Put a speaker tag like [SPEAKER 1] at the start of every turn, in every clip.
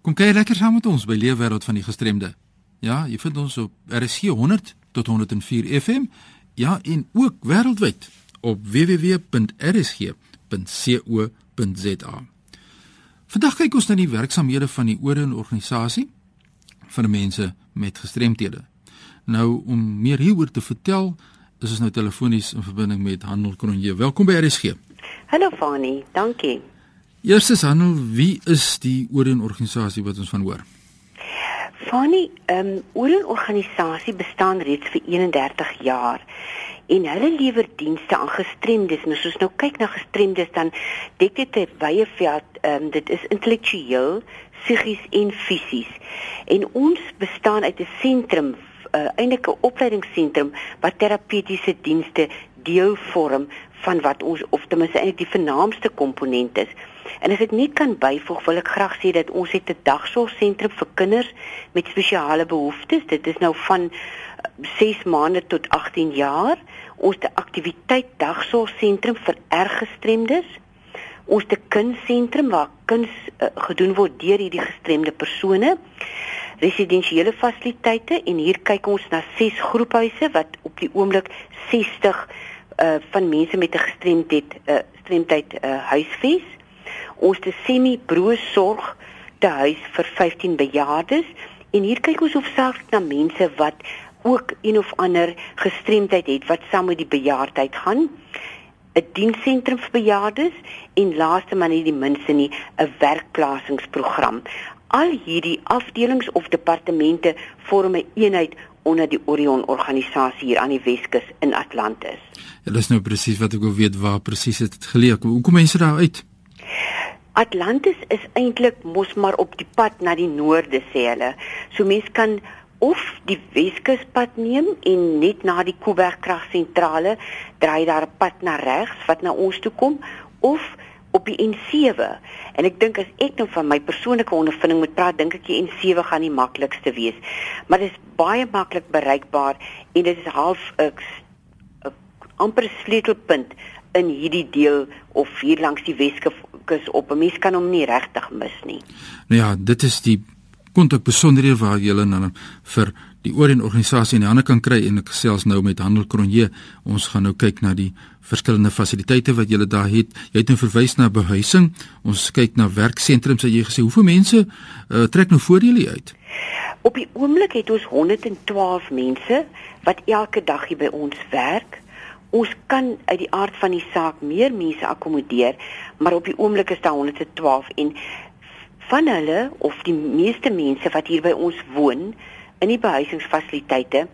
[SPEAKER 1] Kom kyk lekker saam met ons by Leefwêreld van die Gestremde. Ja, jy vind ons op RSG 100 tot 104 FM. Ja, en ook wêreldwyd op www.rsg.co.za. Vandag kyk ons na die werksamehede van die Oren organisasie vir mense met gestremthede. Nou om meer hieroor te vertel, is ons nou telefonies in verbinding met Handel Kronje. Welkom by RSG.
[SPEAKER 2] Hallo Fani, dankie.
[SPEAKER 1] Eerstens Handel, wie is die Oren organisasie wat ons van hoor?
[SPEAKER 2] Fani, ehm um, Oren organisasie bestaan reeds vir 31 jaar en hulle lewer dienste aan gestremdes. Nou soos nou kyk na gestremdes dan dek dit 'n wye veld. Ehm um, dit is intellektueel, psigies en fisies. En ons bestaan uit 'n sentrum uh, eintlik 'n opleidingsentrum wat terapeutiese dienste deel vorm van wat ons of ten minste eintlik die vernaamste komponent is. En as ek net kan byvoeg, wil ek graag sê dat ons het 'n dagsorgsentrum vir kinders met spesiale behoeftes. Dit is nou van 6 uh, maande tot 18 jaar. Ons het 'n aktiwiteit dagsorgsentrum vir erg gestremdes. Ons het 'n kunstsentrum waar kuns uh, gedoen word deur hierdie gestremde persone residensiële fasiliteite en hier kyk ons na 6 groephuise wat op die oomblik 60 uh van mense met 'n gestremdheid uh gestremdheid uh huisves. Ons het 'n semi-broe sorg te huis vir 15 bejaardes en hier kyk ons hoofsaaklik na mense wat ook een of ander gestremdheid het wat saam met die bejaardheid gaan. 'n diensentrum vir bejaardes en laaste maar nie die minste nie 'n werkplasingsprogram al hierdie afdelings of departemente vorm 'n eenheid onder die Orion organisasie hier aan die Weskus in Atlantis.
[SPEAKER 1] Ja, dis nou presies wat ek wil weet waar presies dit het geleë. Hoe kom mense daar uit?
[SPEAKER 2] Atlantis is eintlik mos maar op die pad na die noorde sê hulle. So mense kan of die Weskuspad neem en net na die Kuiberg kragsentrale draai daar 'n pad na regs wat na ons toe kom of op die N7 en ek dink as ek nou van my persoonlike ondervinding moet praat dink ek die N7 gaan die maklikste wees. Maar dit is baie maklik bereikbaar en dit is half 'n amper sleutelpunt in hierdie deel of hier langs die Weskus op. 'n mens kan hom nie regtig mis nie.
[SPEAKER 1] Nou ja dit is die kontak besonderhede waar jy hulle dan vir die Orient organisasie in die hande kan kry en ek gesels nou met Handel Kronje. Ons gaan nou kyk na die verskillende fasiliteite wat julle daar het. Jy het nou verwys na behuising. Ons kyk na werksentrums jy gesê. Hoeveel mense uh, trek nou voordele uit?
[SPEAKER 2] Op die oomblik het ons 112 mense wat elke dag hier by ons werk. Ons kan uit die aard van die saak meer mense akkommodeer, maar op die oomblik is daar 112 en van hulle of die meeste mense wat hier by ons woon, in die behuisingsfasiliteite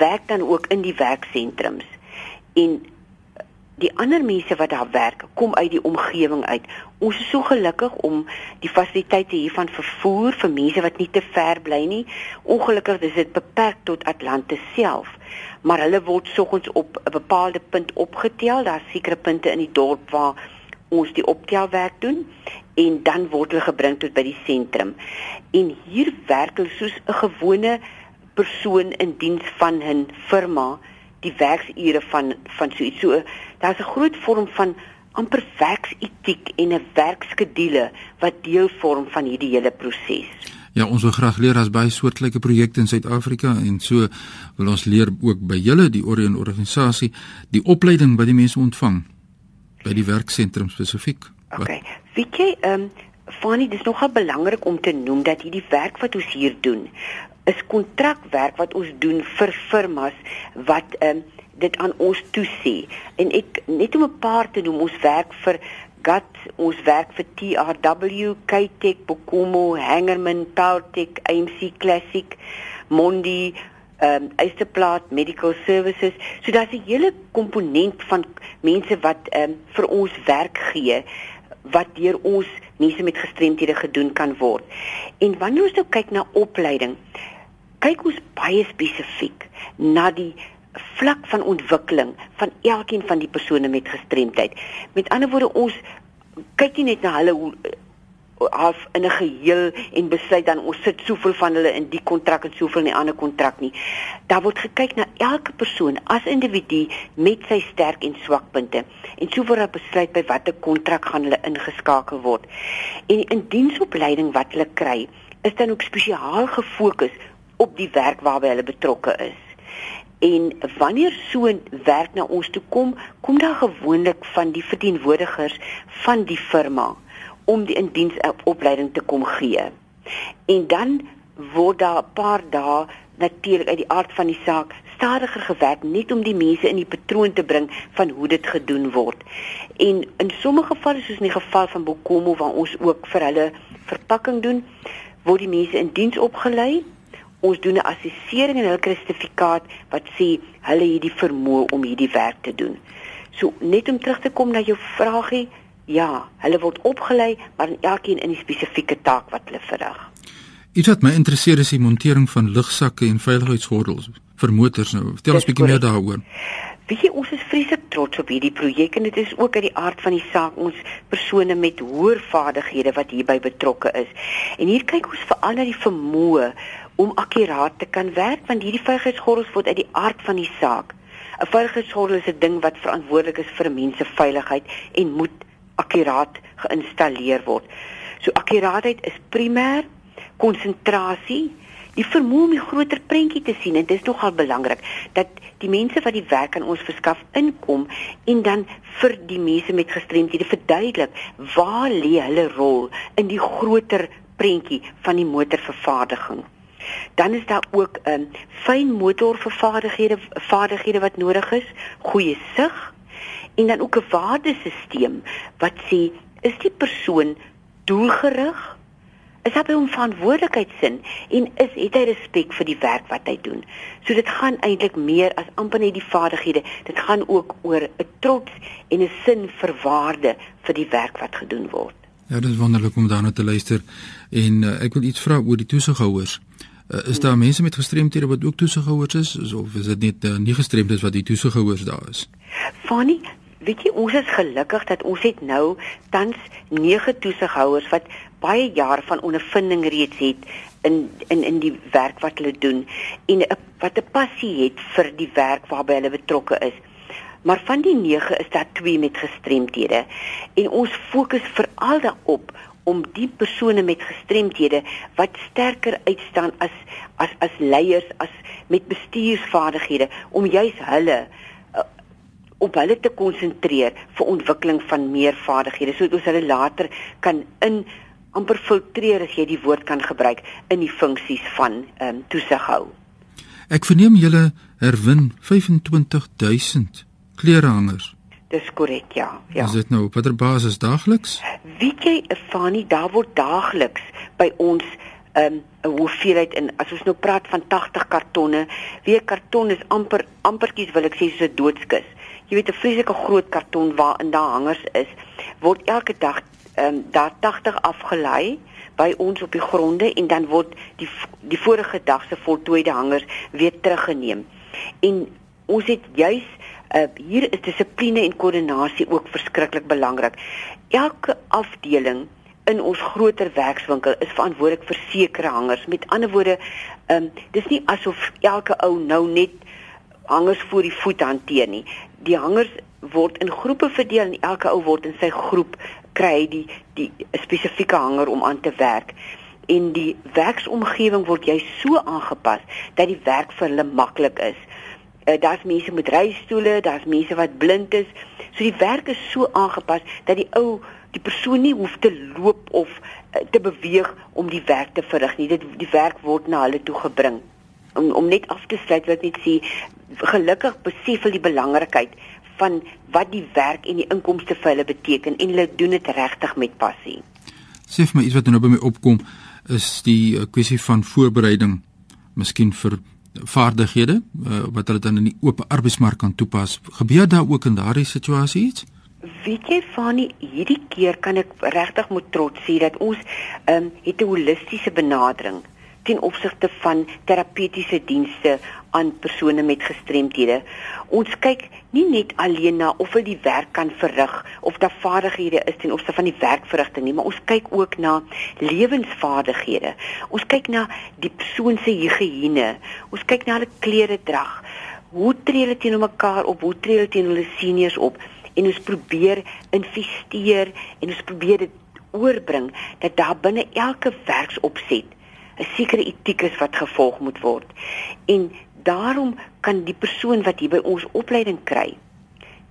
[SPEAKER 2] werk dan ook in die werksentrums. En die ander mense wat daar werk, kom uit die omgewing uit. Ons is so gelukkig om die fasiliteite hiervan vervoer vir mense wat nie te ver bly nie. Ongelukkig is dit beperk tot Atlantis self, maar hulle word soggens op 'n bepaalde punt opgetel. Daar's sekere punte in die dorp waar ons die optelwerk doen en dan word hulle gebring tot by die sentrum. En hier werk hulle soos 'n gewone persoon in diens van 'n firma die werksure van van so iets. So daar's 'n groot vorm van amper werksetiek en 'n werkskedule wat deel vorm van hierdie hele proses.
[SPEAKER 1] Ja, ons wil graag leer as baie soortgelyke projekte in Suid-Afrika en so wil ons leer ook by julle die Orion organisasie die opleiding wat die mense ontvang by die werksentrum spesifiek.
[SPEAKER 2] Okay. Weet jy, ehm um, Fanny, dis nogal belangrik om te noem dat hierdie werk wat ons hier doen, is kontrakwerk wat ons doen vir firmas wat ehm um, dit aan ons toesê. En ek net om 'n paar te noem, ons werk vir GAT, ons werk vir TRW, Kitech, Bokumo, Hangerman, Powertech, AMC Classic, Mondi, ehm um, Eisterplaat Medical Services. So daar's 'n hele komponent van mense wat ehm um, vir ons werk gee wat deur ons mense met gestremthede gedoen kan word. En wanneer ons nou kyk na opleiding, kyk ons baie spesifiek na die vlak van ontwikkeling van elkeen van die persone met gestremdheid. Met ander woorde ons kyk nie net na hulle hoe half in 'n geheel en besluit dan ons sit soveel van hulle in die kontrak en soveel in die ander kontrak nie. Daar word gekyk na elke persoon as individu met sy sterk en swak punte en so word besluit by watter kontrak gaan hulle ingeskakel word. En in diensopleiding wat hulle kry, is dan ook spesiaal gefokus op die werk waarby hulle betrokke is. En wanneer so 'n werk na ons toe kom, kom daar gewoonlik van die verteenwoordigers van die firma om die indiensopleiding te kom gee. En dan word daar 'n paar dae natuurlik uit die aard van die saak stadiger gewerk net om die mense in die patroon te bring van hoe dit gedoen word. En in sommige gevalle soos in die geval van Bokomo waar ons ook vir hulle verpakking doen, word die mense in diens opgelei. Ons doen 'n assessering en hul sertifikaat wat sê hulle het die vermoë om hierdie werk te doen. So net om terug te kom na jou vragie, Ja, hulle word opgelei, maar elkeen in die spesifieke taak wat hulle verrig.
[SPEAKER 1] Iets wat my interesseer is die montering van lugsakke en veiligheidsgordels vir motors nou. Vertel ons bietjie meer daaroor.
[SPEAKER 2] Weet jy, ons is vreeslik trots op hierdie projek en dit is ook uit die aard van die saak ons persone met hoër vaardighede wat hierby betrokke is. En hier kyk ons veral na die vermoë om akkuraat te kan werk want hierdie veiligheidsgordels word uit die aard van die saak. 'n Veiligheidsgordel is 'n ding wat verantwoordelik is vir mense veiligheid en moet akkuraat geïnstalleer word. So akkuraatheid is primêr konsentrasie, die vermoë om die groter prentjie te sien en dit is nogal belangrik dat die mense wat die werk aan ons verskaf inkom en dan vir die mense met gestremthede verduidelik waar lê hulle rol in die groter prentjie van die motorvervaardiging. Dan is daar ook 'n um, fyn motorvervaardighede vaardighede wat nodig is, goeie sig, en dan ook 'n waardesisteem wat sê is die persoon doelgerig? Is hy by hom verantwoordelikheidsin? En is het hy respek vir die werk wat hy doen? So dit gaan eintlik meer as amper net die vaardighede. Dit gaan ook oor 'n trots en 'n sin vir waarde vir die werk wat gedoen word.
[SPEAKER 1] Ja dit is wonderlik om daarna te luister. En uh, ek wil iets vra oor die toesighouers Uh, is daar mense met gestremthede wat ook toesighouers is of is dit net uh, nie gestremdes wat die toesighouers daar is?
[SPEAKER 2] Fanny, weet jy ons is gelukkig dat ons het nou tans 9 toesighouers wat baie jaar van ondervinding reeds het in in in die werk wat hulle doen en a, wat 'n passie het vir die werk waarby hulle betrokke is. Maar van die 9 is daar 2 met gestremthede en ons fokus veral daarop om die persone met gestremthede wat sterker uitstaan as as as leiers as met bestuursvaardighede om juis hulle op hulle te konsentreer vir ontwikkeling van meer vaardighede sodat ons hulle later kan in amper filtreer as jy die woord kan gebruik in die funksies van ehm um, toesighou.
[SPEAKER 1] Ek verneem julle herwin 25000 klerehangers.
[SPEAKER 2] Dis korrek, ja. Ja.
[SPEAKER 1] Is dit nou op watter basis daagliks?
[SPEAKER 2] Weet jy, Fani, daar word daagliks by ons ehm, 'n um, hoeveelheid in as ons nou praat van 80 kartonne, wie 'n karton is amper ampertjies wil ek sê soos 'n doodskus jy weet 'n vreeslike groot karton waarin daar hangers is, word elke dag ehm um, daar 80 afgelei by ons op die gronde en dan word die die vorige dag se voltooide hangers weer teruggeneem. En ons het juis uh, hier is dissipline en koördinasie ook verskriklik belangrik. Elke afdeling in ons groter werkswinkel is verantwoordelik vir sekere hangers. Met ander woorde, ehm um, dis nie asof elke ou nou net hangers voor die voet hanteer nie die hangers word in groepe verdeel en elke ou word in sy groep kry die die spesifieke hanger om aan te werk en die werksomgewing word jy so aangepas dat die werk vir hulle maklik is. Uh, daar's mense met reistoole, daar's mense wat blind is. So die werk is so aangepas dat die ou die persoon nie hoef te loop of uh, te beweeg om die werk te verrig nie. Dit die werk word na hulle toe gebring om om net af te sluit wat net sê gelukkig besef hulle die belangrikheid van wat die werk en die inkomste vir hulle beteken en hulle doen dit regtig met passie.
[SPEAKER 1] Sê vir my iets wat nou by my opkom is die uh, kwessie van voorbereiding miskien vir vaardighede uh, wat hulle dan in die oop arbeidsmark kan toepas. Gebeur daar ook in daardie situasie iets?
[SPEAKER 2] Weet jy Fani, hierdie keer kan ek regtig met trots sê dat ons ehm um, het 'n holistiese benadering ten opsigte van terapeutiese dienste aan persone met gestremthede. Ons kyk nie net alleen na of hulle die werk kan verrig of daar vaardighede is ten opsigte van die werkverrigting nie, maar ons kyk ook na lewensvaardighede. Ons kyk na die persoon se higiëne. Ons kyk na hulle klere drag. Hoe tree hulle teenoor mekaar op? Hoe tree hulle teenoor hulle seniors op? En ons probeer investeer en ons probeer dit oorbring dat daar binne elke werksopset 'n sekere etiek is wat gevolg moet word. En daarom kan die persoon wat hier by ons opleiding kry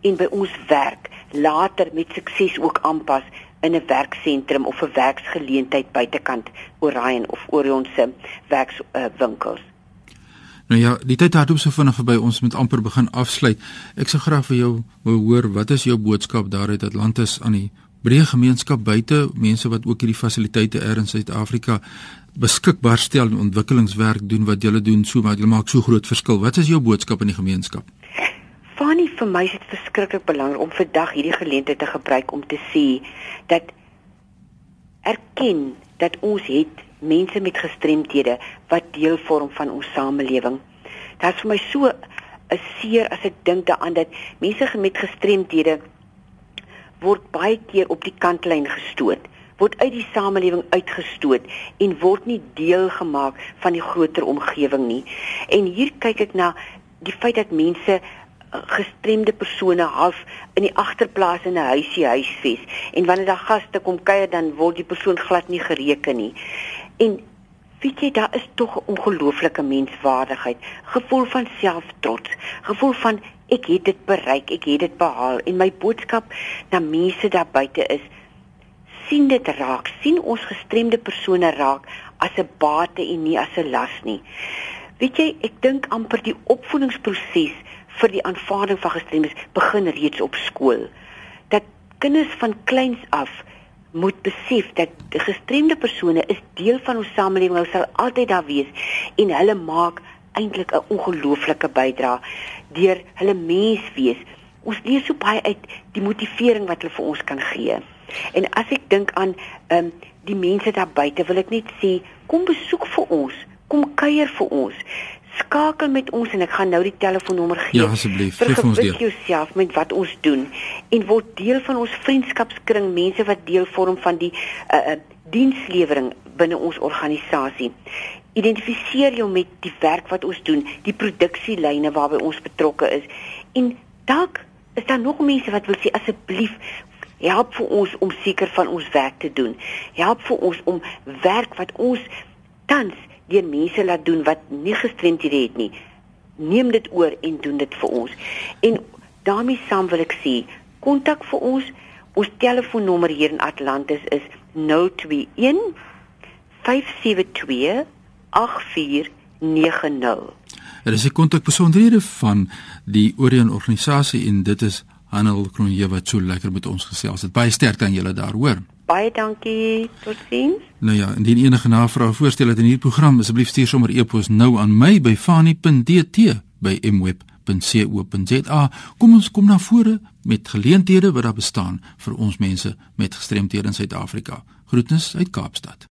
[SPEAKER 2] en by ons werk later met sukses ook aanpas in 'n werksentrum of 'n werksgeleentheid buitekant Orion of Orion se werkswinkels. Uh,
[SPEAKER 1] nou ja, die tyd het so vinnig verby ons moet amper begin afsluit. Ek sou graag vir jou wil hoor wat is jou boodskap daaruit Atlantis aan die breë gemeenskap buite mense wat ook hierdie fasiliteite er in Suid-Afrika beskikbaar stel en ontwikkelingswerk doen wat julle doen so wat julle maak so groot verskil. Wat is jou boodskap in die gemeenskap?
[SPEAKER 2] Fanny, vir my is dit verskriklik belangrik om vandag hierdie geleentheid te gebruik om te sê dat erken dat ons het mense met gestremthede wat deel vorm van ons samelewing. Dit is vir my so 'n seer as ek dink daaraan dat mense met gestremthede word baie keer op die kantlyn gestoot, word uit die samelewing uitgestoot en word nie deel gemaak van die groter omgewing nie. En hier kyk ek na die feit dat mense eh, gestremde persone half in die agterplaas in 'n huisie huisves en wanneer daar gaste kom kuier dan word die persoon glad nie gereken nie. En weet jy daar is tog 'n ongelooflike menswaardigheid, gevoel van selftrots, gevoel van ek het dit bereik, ek het dit behaal en my boodskap na mense daar buite is sien dit raak, sien ons gestremde persone raak as 'n bate en nie as 'n las nie. Weet jy, ek dink amper die opvoedingsproses vir die aanvaarding van gestremdes begin reeds op skool. Dat kinders van kleins af moet besef dat gestremde persone is deel van ons samelewing, hulle sal altyd daar wees en hulle maak eintlik 'n ongelooflike bydrae deur hulle mens wees. Ons leer so baie uit die motivering wat hulle vir ons kan gee. En as ek dink aan ehm um, die mense daar buite, wil ek net sê, kom besoek vir ons, kom kuier vir ons. Skakel met ons en ek gaan nou die telefoonnommer gee.
[SPEAKER 1] Ja, asseblief, gee vir ons deel.
[SPEAKER 2] jouself met wat ons doen en word deel van ons vriendskapskring, mense wat deel vorm van die uh, uh dienslewering binne ons organisasie identifiseer jou met die werk wat ons doen, die produksielyne waarby ons betrokke is. En dalk is daar nog mense wat wil sê asseblief help vir ons om seker van ons werk te doen. Help vir ons om werk wat ons tans deur mense laat doen wat nie gestremdhede het nie. Neem dit oor en doen dit vir ons. En daarmee saam wil ek sê, kontak vir ons. Ons telefoonnommer hier in Atlantis is 021 572 8490.
[SPEAKER 1] Dit is 'n kontakbesonderhede van die Orion organisasie en dit is Hanel Kronje wat so lekker met ons gesels het. Baie sterkte aan julle daar, hoor.
[SPEAKER 2] Baie dankie. Totsiens.
[SPEAKER 1] Nou ja, indien enige navrae voorstel het in hierdie program, asseblief stuur sommer e-pos nou aan my by fani.dt by mweb.co.za. Kom ons kom na vore met geleenthede wat daar bestaan vir ons mense met gestremthede in Suid-Afrika. Groetnis uit Kaapstad.